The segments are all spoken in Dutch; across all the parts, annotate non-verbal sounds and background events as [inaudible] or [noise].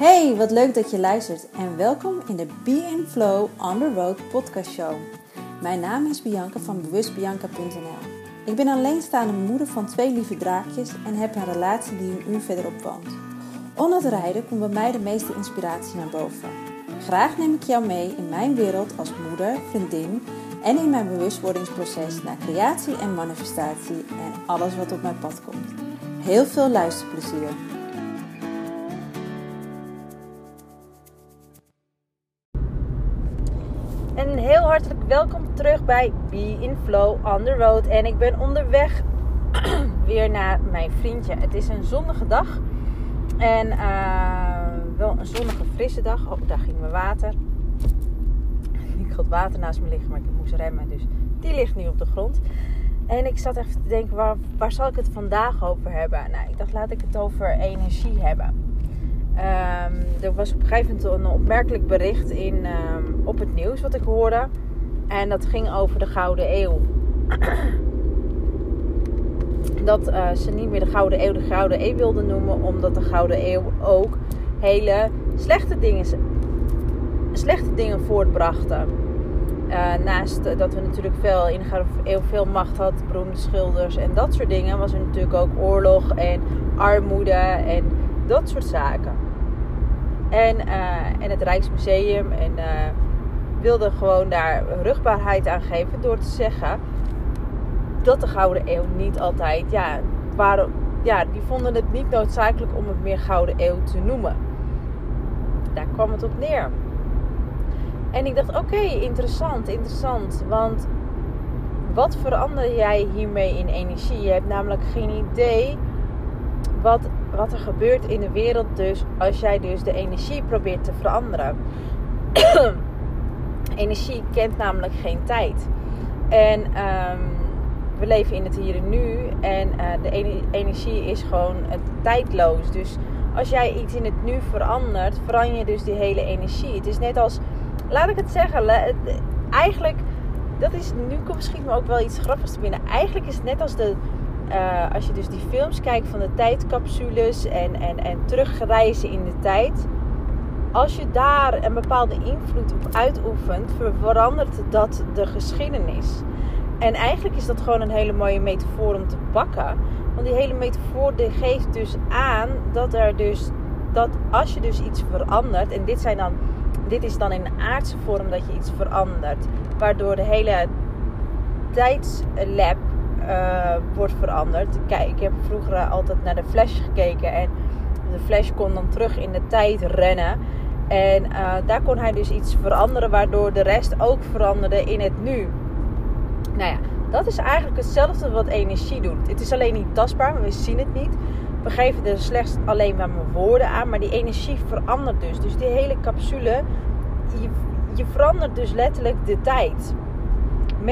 Hey, wat leuk dat je luistert en welkom in de Be in Flow on the Road podcast show. Mijn naam is Bianca van bewustbianca.nl. Ik ben alleenstaande moeder van twee lieve draakjes en heb een relatie die een uur verderop woont. Onder het rijden komt bij mij de meeste inspiratie naar boven. Graag neem ik jou mee in mijn wereld als moeder, vriendin en in mijn bewustwordingsproces naar creatie en manifestatie en alles wat op mijn pad komt. Heel veel luisterplezier! Heel hartelijk welkom terug bij Be in Flow on the Road. En ik ben onderweg [clears throat] weer naar mijn vriendje. Het is een zonnige dag. En uh, wel een zonnige, frisse dag. Oh, daar ging mijn water. [laughs] Ik had water naast me liggen, maar ik moest remmen. Dus die ligt nu op de grond. En ik zat even te denken, waar, waar zal ik het vandaag over hebben? Nou, ik dacht, laat ik het over energie hebben. Um, er was op een gegeven moment een opmerkelijk bericht in, um, op het nieuws wat ik hoorde. En dat ging over de Gouden Eeuw. [clears throat] dat uh, ze niet meer de Gouden Eeuw de Gouden Eeuw wilden noemen, omdat de Gouden Eeuw ook hele slechte dingen, slechte dingen voortbrachten. Uh, naast dat we natuurlijk veel in de Gouden Eeuw veel macht hadden, beroemde schilders en dat soort dingen, was er natuurlijk ook oorlog en armoede en dat soort zaken. En, uh, en het Rijksmuseum en, uh, wilde gewoon daar rugbaarheid aan geven door te zeggen dat de Gouden Eeuw niet altijd, ja, waren, ja, die vonden het niet noodzakelijk om het meer Gouden Eeuw te noemen. Daar kwam het op neer. En ik dacht, oké, interessant, interessant. Want wat verander jij hiermee in energie? Je hebt namelijk geen idee wat, wat er gebeurt in de wereld dus als jij dus de energie probeert te veranderen. [clears throat] energie kent namelijk geen tijd. En um, we leven in het hier en nu en uh, de energie is gewoon het tijdloos. Dus als jij iets in het nu verandert, verander je dus die hele energie. Het is net als, laat ik het zeggen, eigenlijk, dat is, nu komt misschien ook wel iets grappigs te binnen. Eigenlijk is het net als de uh, als je dus die films kijkt van de tijdcapsules en, en, en terugreizen in de tijd. Als je daar een bepaalde invloed op uitoefent, verandert dat de geschiedenis. En eigenlijk is dat gewoon een hele mooie metafoor om te pakken. Want die hele metafoor die geeft dus aan dat er dus dat als je dus iets verandert, en dit zijn dan dit is dan in aardse vorm dat je iets verandert, waardoor de hele tijdslab uh, wordt veranderd. Kijk, ik heb vroeger altijd naar de Flash gekeken en de Flash kon dan terug in de tijd rennen. En uh, daar kon hij dus iets veranderen, waardoor de rest ook veranderde in het nu. Nou ja, dat is eigenlijk hetzelfde wat energie doet. Het is alleen niet tastbaar, maar we zien het niet. We geven er slechts alleen maar woorden aan, maar die energie verandert dus. Dus die hele capsule, je verandert dus letterlijk de tijd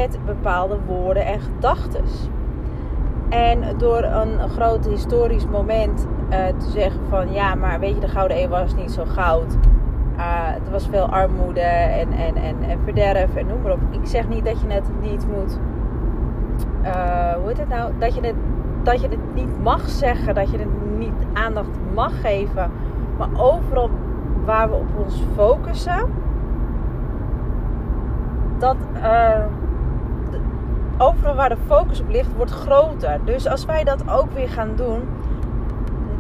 met bepaalde woorden en gedachten. En door een groot historisch moment uh, te zeggen van ja, maar weet je, de Gouden Eeuw was niet zo goud. Uh, er was veel armoede en, en, en, en verderf en noem maar op. Ik zeg niet dat je het niet moet. Uh, hoe heet het nou? Dat je het, dat je het niet mag zeggen, dat je het niet aandacht mag geven. Maar overal waar we op ons focussen, dat overal waar de focus op ligt, wordt groter. Dus als wij dat ook weer gaan doen,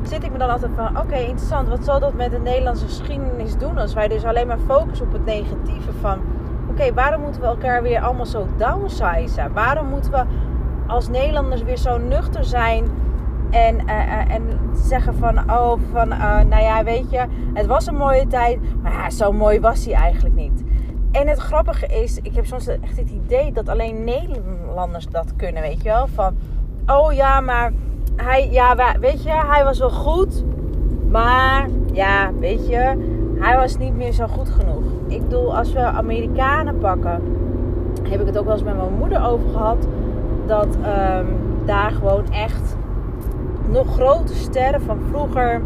zit ik me dan altijd van: oké, interessant. Wat zal dat met de Nederlandse geschiedenis doen als wij dus alleen maar focussen op het negatieve van: oké, waarom moeten we elkaar weer allemaal zo downsizen? Waarom moeten we als Nederlanders weer zo nuchter zijn? En, uh, en zeggen van, oh, van, uh, nou ja, weet je, het was een mooie tijd, maar zo mooi was hij eigenlijk niet. En het grappige is, ik heb soms echt het idee dat alleen Nederlanders dat kunnen, weet je wel. Van, oh ja, maar hij, ja, weet je, hij was wel goed. Maar, ja, weet je, hij was niet meer zo goed genoeg. Ik bedoel, als we Amerikanen pakken, heb ik het ook wel eens met mijn moeder over gehad. Dat um, daar gewoon echt nog grote sterren van vroeger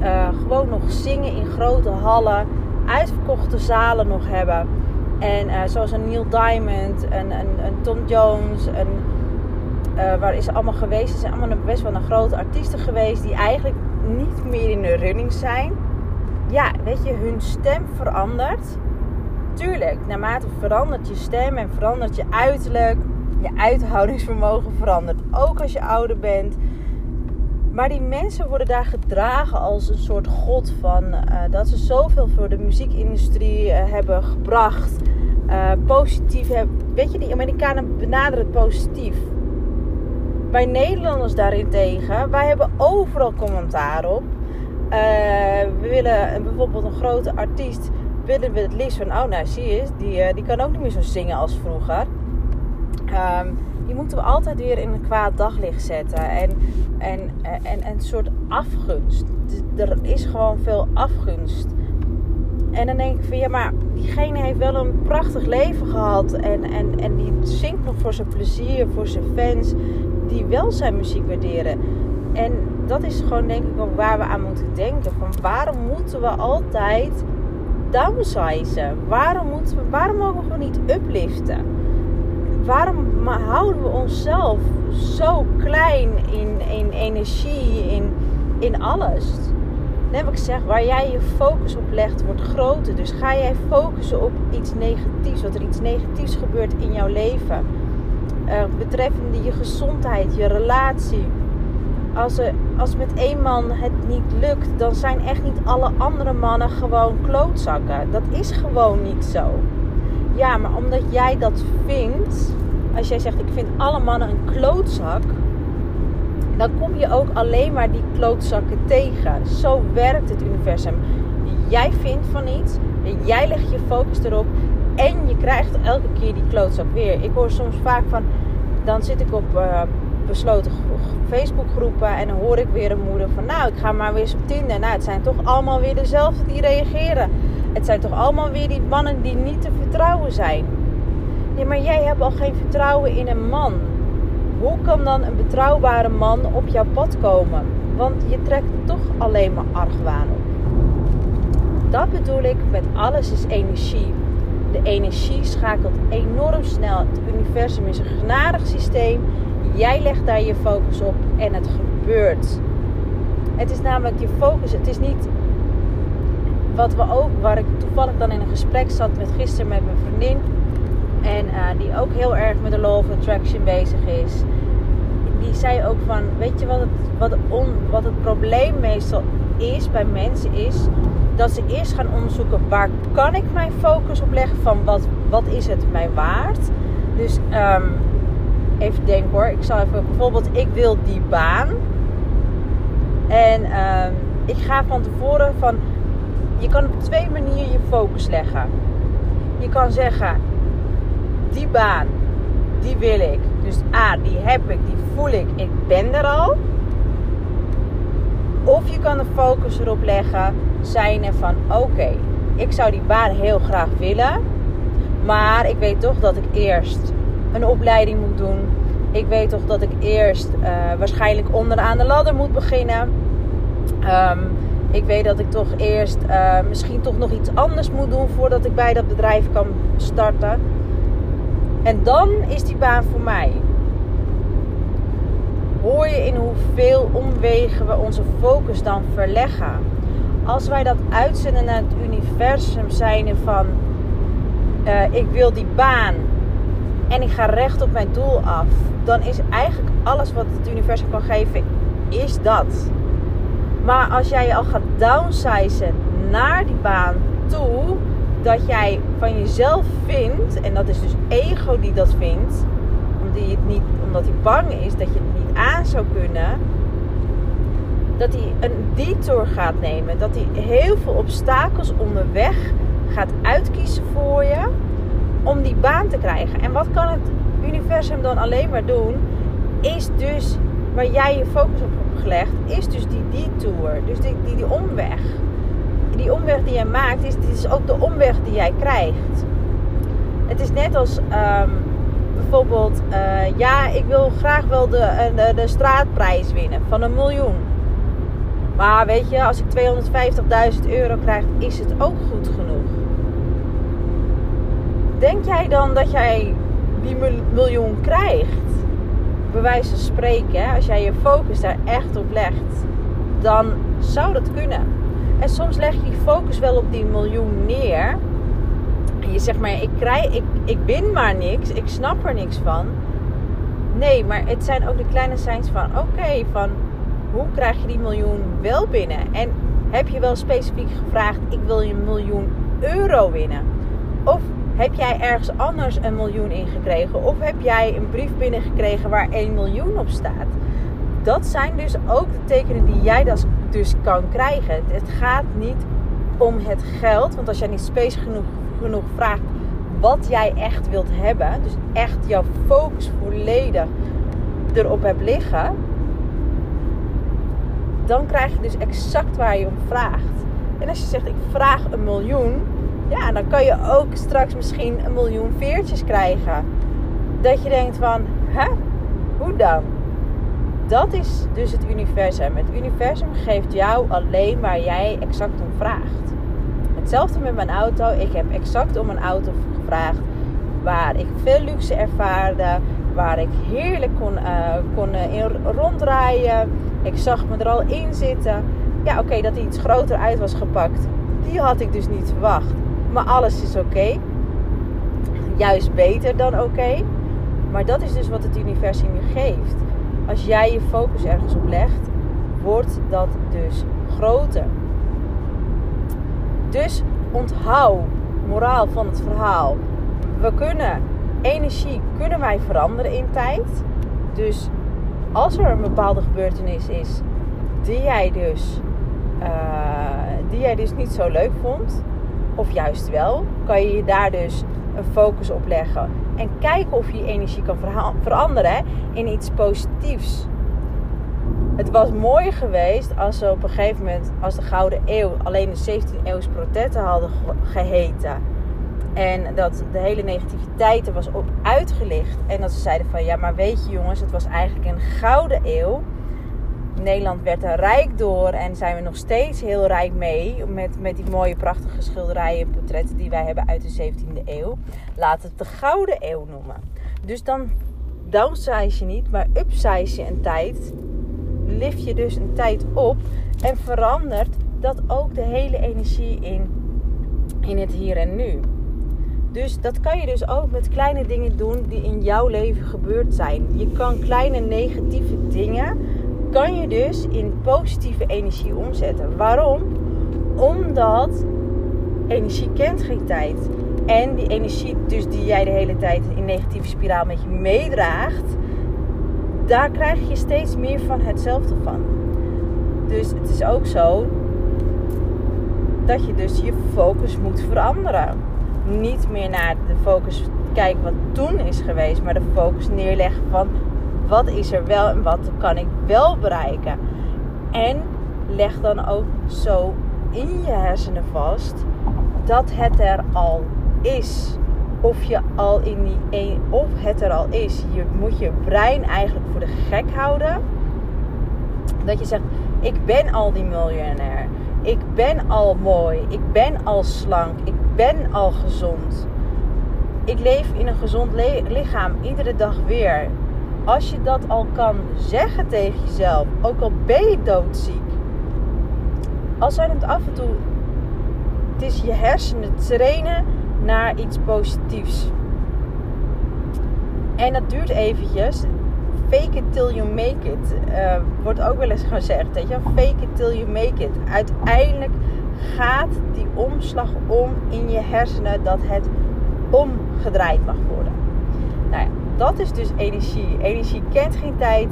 uh, gewoon nog zingen in grote hallen uitverkochte zalen nog hebben. En uh, zoals een Neil Diamond, een, een, een Tom Jones, een, uh, waar is ze allemaal geweest? Ze zijn allemaal best wel een grote artiesten geweest die eigenlijk niet meer in de running zijn. ja, weet je, hun stem verandert. Tuurlijk, naarmate verandert je stem en verandert je uiterlijk, je uithoudingsvermogen verandert. Ook als je ouder bent. Maar die mensen worden daar gedragen als een soort god van uh, dat ze zoveel voor de muziekindustrie uh, hebben gebracht. Uh, positief hebben. Weet je, die Amerikanen benaderen het positief. Wij Nederlanders daarentegen, wij hebben overal commentaar op. we willen bijvoorbeeld een grote artiest, willen we het liefst van, oh nou zie je, die, die kan ook niet meer zo zingen als vroeger. Um, die moeten we altijd weer in een kwaad daglicht zetten. En, en, en, en een soort afgunst. Er is gewoon veel afgunst. En dan denk ik van ja, maar diegene heeft wel een prachtig leven gehad. En, en, en die zingt nog voor zijn plezier, voor zijn fans. Die wel zijn muziek waarderen. En dat is gewoon denk ik ook waar we aan moeten denken. Van waarom moeten we altijd downsizen? Waarom, moeten we, waarom mogen we niet upliften? Waarom houden we onszelf zo klein in, in energie, in, in alles? Net wat ik zeg, waar jij je focus op legt, wordt groter. Dus ga jij focussen op iets negatiefs, wat er iets negatiefs gebeurt in jouw leven. Uh, betreffende je gezondheid, je relatie. Als, er, als met één man het niet lukt, dan zijn echt niet alle andere mannen gewoon klootzakken. Dat is gewoon niet zo. Ja, maar omdat jij dat vindt, als jij zegt ik vind alle mannen een klootzak, dan kom je ook alleen maar die klootzakken tegen. Zo werkt het universum. Jij vindt van iets, jij legt je focus erop en je krijgt elke keer die klootzak weer. Ik hoor soms vaak van, dan zit ik op uh, besloten Facebookgroepen en dan hoor ik weer een moeder van, nou ik ga maar weer eens op Tinder. Nou, het zijn toch allemaal weer dezelfde die reageren. Het zijn toch allemaal weer die mannen die niet te vertrouwen zijn. Nee, maar jij hebt al geen vertrouwen in een man. Hoe kan dan een betrouwbare man op jouw pad komen? Want je trekt toch alleen maar argwaan op. Dat bedoel ik met alles is energie. De energie schakelt enorm snel. Het universum is een genadig systeem. Jij legt daar je focus op en het gebeurt. Het is namelijk je focus. Het is niet wat we ook, waar ik toevallig dan in een gesprek zat met gisteren met mijn vriendin. En uh, die ook heel erg met de law of attraction bezig is. Die zei ook van, weet je wat het, wat, on, wat het probleem meestal is bij mensen is... Dat ze eerst gaan onderzoeken waar kan ik mijn focus op leggen van wat, wat is het mij waard. Dus um, even denken hoor. Ik zal even bijvoorbeeld, ik wil die baan. En um, ik ga van tevoren van je kan op twee manieren je focus leggen. Je kan zeggen, die baan, die wil ik. Dus A, die heb ik, die voel ik, ik ben er al. Of je kan de focus erop leggen, zijn er van oké, ik zou die baan heel graag willen. Maar ik weet toch dat ik eerst een opleiding moet doen. Ik weet toch dat ik eerst uh, waarschijnlijk onderaan de ladder moet beginnen. Um, ik weet dat ik toch eerst uh, misschien toch nog iets anders moet doen voordat ik bij dat bedrijf kan starten. En dan is die baan voor mij. Hoor je in hoeveel omwegen we onze focus dan verleggen? Als wij dat uitzenden naar het universum zijn van uh, ik wil die baan en ik ga recht op mijn doel af, dan is eigenlijk alles wat het universum kan geven, is dat. Maar als jij al gaat downsizen naar die baan toe, dat jij van jezelf vindt, en dat is dus ego die dat vindt, omdat hij, het niet, omdat hij bang is dat je het niet aan zou kunnen, dat hij een detour gaat nemen. Dat hij heel veel obstakels onderweg gaat uitkiezen voor je om die baan te krijgen. En wat kan het universum dan alleen maar doen? Is dus waar jij je focus op hebt gelegd, is dus die detour. Dus die, die, die omweg. Die omweg die jij maakt, is, is ook de omweg die jij krijgt. Het is net als um, bijvoorbeeld, uh, ja, ik wil graag wel de, eh, de, de straatprijs winnen van een miljoen. Maar weet je, als ik 250.000 euro krijg, is het ook goed genoeg. Denk jij dan dat jij die miljoen krijgt? Bij wijze van spreken, als jij je focus daar echt op legt, dan zou dat kunnen. En soms leg je die focus wel op die miljoen neer. En je zegt maar, ik, krijg, ik, ik win maar niks, ik snap er niks van. Nee, maar het zijn ook de kleine signs van, oké, van hoe krijg je die miljoen wel binnen? En heb je wel specifiek gevraagd, ik wil je miljoen euro winnen? Of heb jij ergens anders een miljoen ingekregen? Of heb jij een brief binnengekregen waar 1 miljoen op staat? Dat zijn dus ook de tekenen die jij dus kan krijgen. Het gaat niet om het geld. Want als jij niet specifiek genoeg, genoeg vraagt wat jij echt wilt hebben. Dus echt jouw focus volledig erop hebt liggen. Dan krijg je dus exact waar je om vraagt. En als je zegt ik vraag een miljoen ja, dan kan je ook straks misschien een miljoen veertjes krijgen. Dat je denkt van, hè? Hoe dan? Dat is dus het universum. Het universum geeft jou alleen waar jij exact om vraagt. Hetzelfde met mijn auto. Ik heb exact om een auto gevraagd waar ik veel luxe ervaarde, waar ik heerlijk kon, uh, kon uh, in. Ik zag me er al in zitten. Ja, oké, dat hij iets groter uit was gepakt, die had ik dus niet verwacht. Maar alles is oké. Juist beter dan oké. Maar dat is dus wat het universum je geeft. Als jij je focus ergens op legt, wordt dat dus groter. Dus onthoud, moraal van het verhaal. We kunnen energie kunnen wij veranderen in tijd. Dus als er een bepaalde gebeurtenis is die jij dus, uh, die jij dus niet zo leuk vond, of juist wel, kan je je daar dus een focus op leggen. En kijken of je je energie kan veranderen in iets positiefs. Het was mooi geweest als ze op een gegeven moment, als de Gouden Eeuw alleen de 17e eeuws protetten hadden geheten. En dat de hele negativiteit er was op uitgelicht. En dat ze zeiden van ja, maar weet je jongens, het was eigenlijk een Gouden Eeuw. Nederland werd er rijk door en zijn we nog steeds heel rijk mee. Met, met die mooie, prachtige schilderijen en portretten die wij hebben uit de 17e eeuw. Laat het de Gouden Eeuw noemen. Dus dan downsize je niet, maar upsize je een tijd. Lift je dus een tijd op en verandert dat ook de hele energie in, in het hier en nu. Dus dat kan je dus ook met kleine dingen doen die in jouw leven gebeurd zijn. Je kan kleine negatieve dingen kan je dus in positieve energie omzetten. Waarom? Omdat energie kent geen tijd. En die energie dus die jij de hele tijd in negatieve spiraal met je meedraagt, daar krijg je steeds meer van hetzelfde van. Dus het is ook zo dat je dus je focus moet veranderen. Niet meer naar de focus kijken wat toen is geweest, maar de focus neerleggen van wat is er wel en wat kan ik wel bereiken? En leg dan ook zo in je hersenen vast dat het er al is. Of je al in die een, of het er al is. Je moet je brein eigenlijk voor de gek houden. Dat je zegt: Ik ben al die miljonair. Ik ben al mooi. Ik ben al slank. Ik ben al gezond. Ik leef in een gezond lichaam iedere dag weer als je dat al kan zeggen tegen jezelf, ook al ben je doodziek, als zijn het af en toe, het is je hersenen trainen naar iets positiefs. En dat duurt eventjes. Fake it till you make it. Uh, wordt ook wel eens gezegd. Weet je? Fake it till you make it. Uiteindelijk gaat die omslag om in je hersenen dat het omgedraaid mag worden. Nou dat is dus energie. Energie kent geen tijd.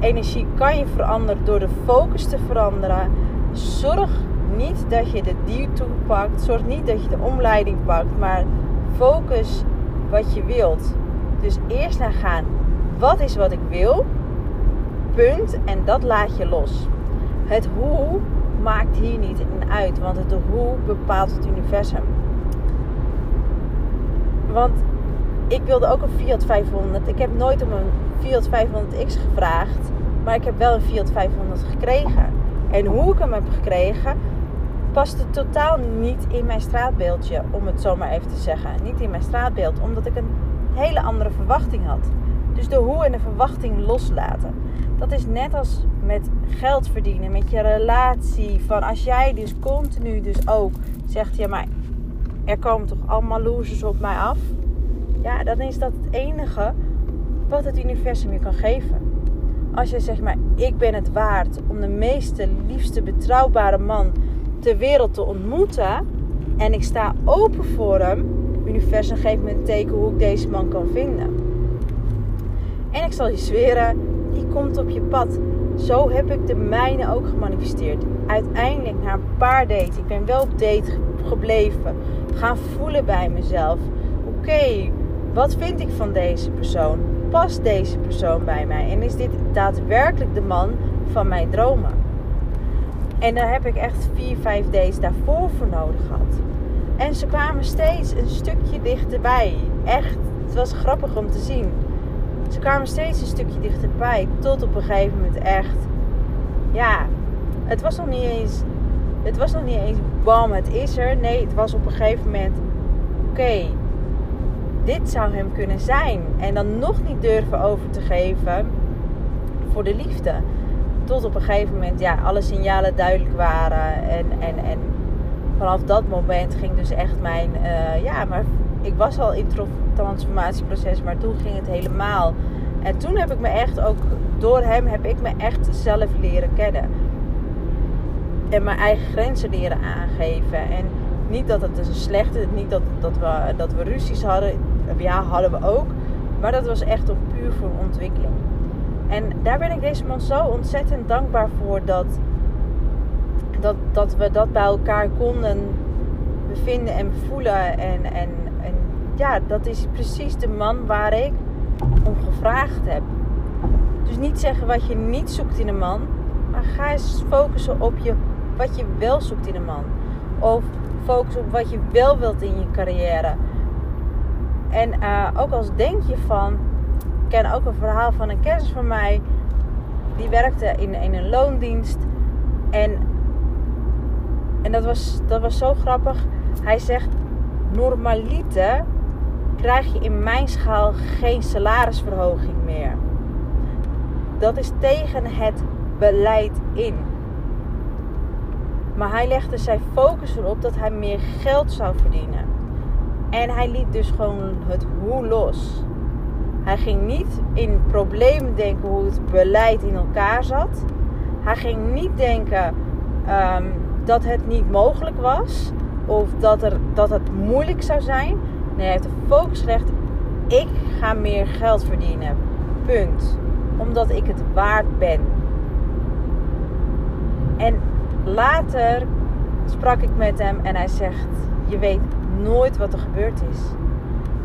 Energie kan je veranderen door de focus te veranderen. Zorg niet dat je de detour pakt. Zorg niet dat je de omleiding pakt. Maar focus wat je wilt. Dus eerst naar gaan. Wat is wat ik wil? Punt. En dat laat je los. Het hoe maakt hier niet in uit. Want het hoe bepaalt het universum. Want ik wilde ook een Fiat 500. Ik heb nooit om een Fiat 500X gevraagd. Maar ik heb wel een Fiat 500 gekregen. En hoe ik hem heb gekregen, paste totaal niet in mijn straatbeeldje. Om het zo maar even te zeggen. Niet in mijn straatbeeld. Omdat ik een hele andere verwachting had. Dus de hoe en de verwachting loslaten. Dat is net als met geld verdienen, met je relatie. Van als jij dus continu dus ook zegt, ja maar er komen toch allemaal losers op mij af. Ja, dan is dat het enige wat het universum je kan geven. Als je zegt maar, ik ben het waard om de meeste, liefste, betrouwbare man ter wereld te ontmoeten. En ik sta open voor hem. Universum geeft me een teken hoe ik deze man kan vinden. En ik zal je zweren, die komt op je pad. Zo heb ik de mijne ook gemanifesteerd. Uiteindelijk na een paar dates, ik ben wel op date gebleven. Gaan voelen bij mezelf. Oké, wat vind ik van deze persoon? Past deze persoon bij mij? En is dit daadwerkelijk de man van mijn dromen? En daar heb ik echt vier, vijf days daarvoor voor nodig gehad. En ze kwamen steeds een stukje dichterbij. Echt, het was grappig om te zien. Ze kwamen steeds een stukje dichterbij. Tot op een gegeven moment echt. Ja, het was nog niet eens. Het was nog niet eens bam, het is er. Nee, het was op een gegeven moment. Oké, dit zou hem kunnen zijn. En dan nog niet durven over te geven voor de liefde. Tot op een gegeven moment, ja, alle signalen duidelijk waren. En, en, en vanaf dat moment ging dus echt mijn. Uh, ja, maar ik was al in het transformatieproces, maar toen ging het helemaal. En toen heb ik me echt ook, door hem heb ik me echt zelf leren kennen. En mijn eigen grenzen leren aangeven. En niet dat het dus een slechte, niet dat, dat, we, dat we ruzies hadden. Ja, hadden we ook. Maar dat was echt op puur voor ontwikkeling. En daar ben ik deze man zo ontzettend dankbaar voor dat, dat, dat we dat bij elkaar konden bevinden en voelen. En, en ja, dat is precies de man waar ik om gevraagd heb. Dus niet zeggen wat je niet zoekt in een man, maar ga eens focussen op je, wat je wel zoekt in een man. Of focus op wat je wel wilt in je carrière. En uh, ook als denk je van, ik ken ook een verhaal van een kennis van mij, die werkte in, een loondienst. En, en dat, was, dat was zo grappig. Hij zegt, normaliter krijg je in mijn schaal geen salarisverhoging meer. Dat is tegen het beleid in. Maar hij legde zijn focus erop dat hij meer geld zou verdienen. En hij liet dus gewoon het hoe los. Hij ging niet in problemen denken hoe het beleid in elkaar zat. Hij ging niet denken um, dat het niet mogelijk was. Of dat, er, dat het moeilijk zou zijn. Nee, hij heeft de focus gelegd. Ik ga meer geld verdienen. Punt. Omdat ik het waard ben. En later sprak ik met hem en hij zegt: Je weet nooit wat er gebeurd is.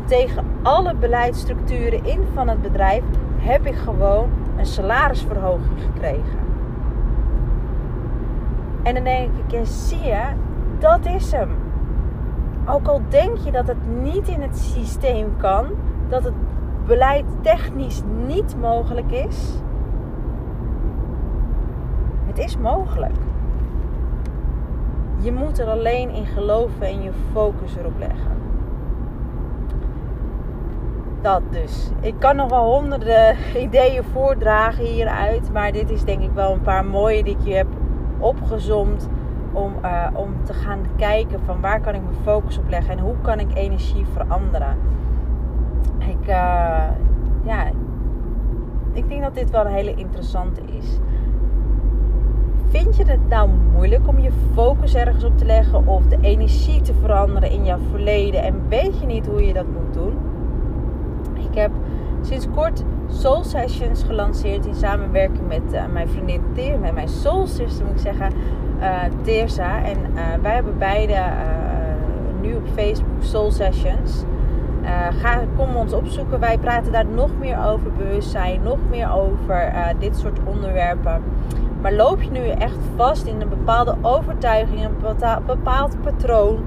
Tegen alle beleidsstructuren in van het bedrijf heb ik gewoon een salarisverhoging gekregen. En dan denk ik: ja, zie je, dat is hem. Ook al denk je dat het niet in het systeem kan, dat het beleid technisch niet mogelijk is, het is mogelijk. Je moet er alleen in geloven en je focus erop leggen. Dat dus. Ik kan nog wel honderden [laughs] ideeën voordragen hieruit. Maar dit is denk ik wel een paar mooie die ik je heb opgezomd om, uh, om te gaan kijken van waar kan ik mijn focus op leggen en hoe kan ik energie veranderen. Ik, uh, ja, ik denk dat dit wel een hele interessante is. Vind je het nou moeilijk om je focus ergens op te leggen of de energie te veranderen in jouw verleden en weet je niet hoe je dat moet doen? Ik heb sinds kort Soul Sessions gelanceerd in samenwerking met uh, mijn vriendin Teer, met mijn Soul Sister moet ik zeggen uh, Teersa. En uh, wij hebben beide nu op Facebook Soul Sessions. ga, kom ons opzoeken. Wij praten daar nog meer over bewustzijn, nog meer over dit soort onderwerpen. Maar loop je nu echt vast in een bepaalde overtuiging, een bepaald patroon.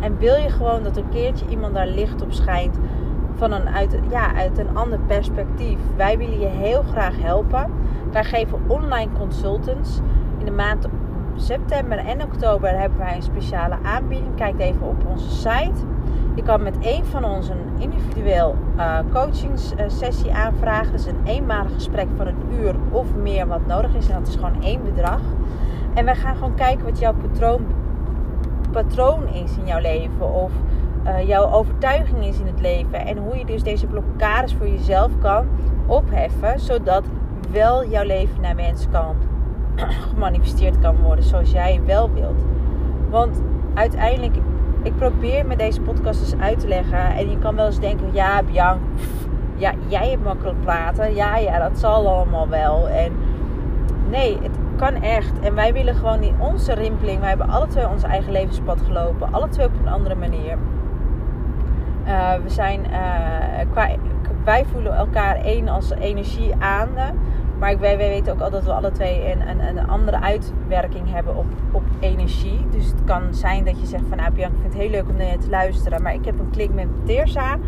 En wil je gewoon dat een keertje iemand daar licht op schijnt van een, uit, ja, uit een ander perspectief. Wij willen je heel graag helpen. Wij geven online consultants in de maand september en oktober hebben wij een speciale aanbieding. Kijk even op onze site. Je kan met één van ons een individueel uh, coachingssessie aanvragen. Dus een eenmalig gesprek van een uur of meer wat nodig is. En dat is gewoon één bedrag. En wij gaan gewoon kijken wat jouw patroon, patroon is in jouw leven. Of uh, jouw overtuiging is in het leven. En hoe je dus deze blokkades voor jezelf kan opheffen. Zodat wel jouw leven naar wens kan [clears throat] gemanifesteerd kan worden zoals jij wel wilt. Want uiteindelijk, ik probeer met deze podcast eens uit te leggen. En je kan wel eens denken, ja Bianca, ja, jij hebt makkelijk praten. Ja, ja, dat zal allemaal wel. En nee, het kan echt. En wij willen gewoon in onze rimpeling. Wij hebben alle twee ons eigen levenspad gelopen. Alle twee op een andere manier. Uh, we zijn uh, qua, wij voelen elkaar één als energie aan. Maar wij, weten ook al dat we alle twee een, een, een, andere uitwerking hebben op, op energie. Dus het kan zijn dat je zegt van nou Bianca, ik vind het heel leuk om naar je te luisteren. Maar ik heb een klik met Teersa.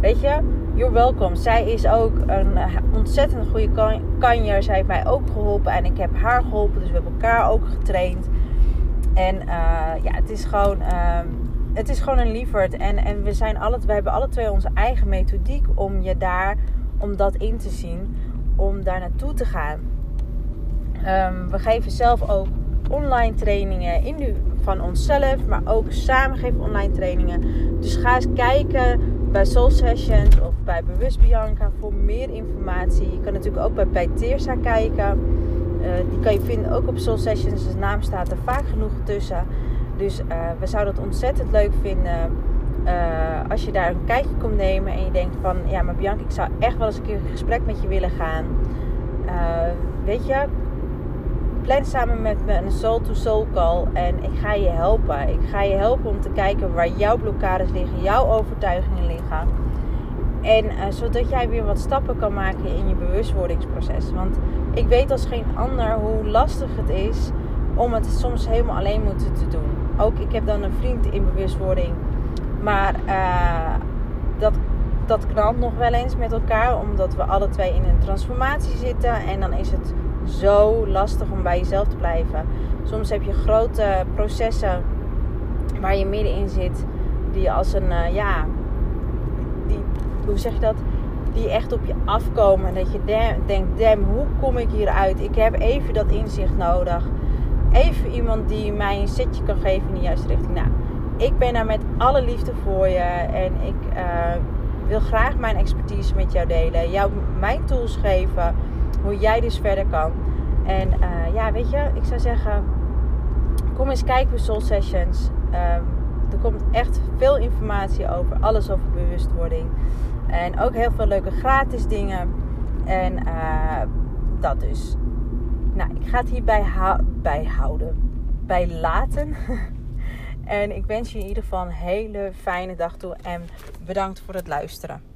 Weet je, you're welcome. Zij is ook een ontzettend goede kanjer. Zij heeft mij ook geholpen en ik heb haar geholpen. Dus we hebben elkaar ook getraind. En uh, ja, het is gewoon... Uh, het is gewoon een lieverd. En, en we, zijn alle, we hebben alle twee onze eigen methodiek om je daar, om dat in te zien om daar naartoe te gaan. Um, we geven zelf ook online trainingen in van onszelf, maar ook samen geven online trainingen. Dus ga eens kijken bij Soul Sessions of bij Bewust Bianca voor meer informatie. Je kan natuurlijk ook bij, Teersa kijken. Uh, die kan je vinden ook op Soul Sessions. De naam staat er vaak genoeg tussen. Dus uh, we zouden het ontzettend leuk vinden uh, als je daar een kijkje komt nemen en je denkt van ja, maar Bianca, ik zou echt wel eens een keer een gesprek met je willen gaan. Uh, weet je, plan samen met me een soul-to-soul call en ik ga je helpen. Ik ga je helpen om te kijken waar jouw blokkades liggen, jouw overtuigingen liggen. En uh, zodat jij weer wat stappen kan maken in je bewustwordingsproces. Want ik weet als geen ander hoe lastig het is om het soms helemaal alleen moeten te doen. Ook ik heb dan een vriend in bewustwording maar uh, dat, dat knalt nog wel eens met elkaar, omdat we alle twee in een transformatie zitten. En dan is het zo lastig om bij jezelf te blijven. Soms heb je grote processen waar je middenin zit, die als een, uh, ja, die, hoe zeg je dat? Die echt op je afkomen. En dat je denkt, damn, hoe kom ik hieruit? Ik heb even dat inzicht nodig. Even iemand die mij een setje kan geven in de juiste richting. Nou, ik ben daar met alle liefde voor je en ik uh, wil graag mijn expertise met jou delen. Jou mijn tools geven, hoe jij dus verder kan. En uh, ja, weet je, ik zou zeggen, kom eens kijken bij Soul Sessions. Uh, er komt echt veel informatie over, alles over bewustwording. En ook heel veel leuke gratis dingen. En uh, dat dus. Nou, ik ga het hierbij bij houden. Bij laten. [laughs] En ik wens je in ieder geval een hele fijne dag toe en bedankt voor het luisteren.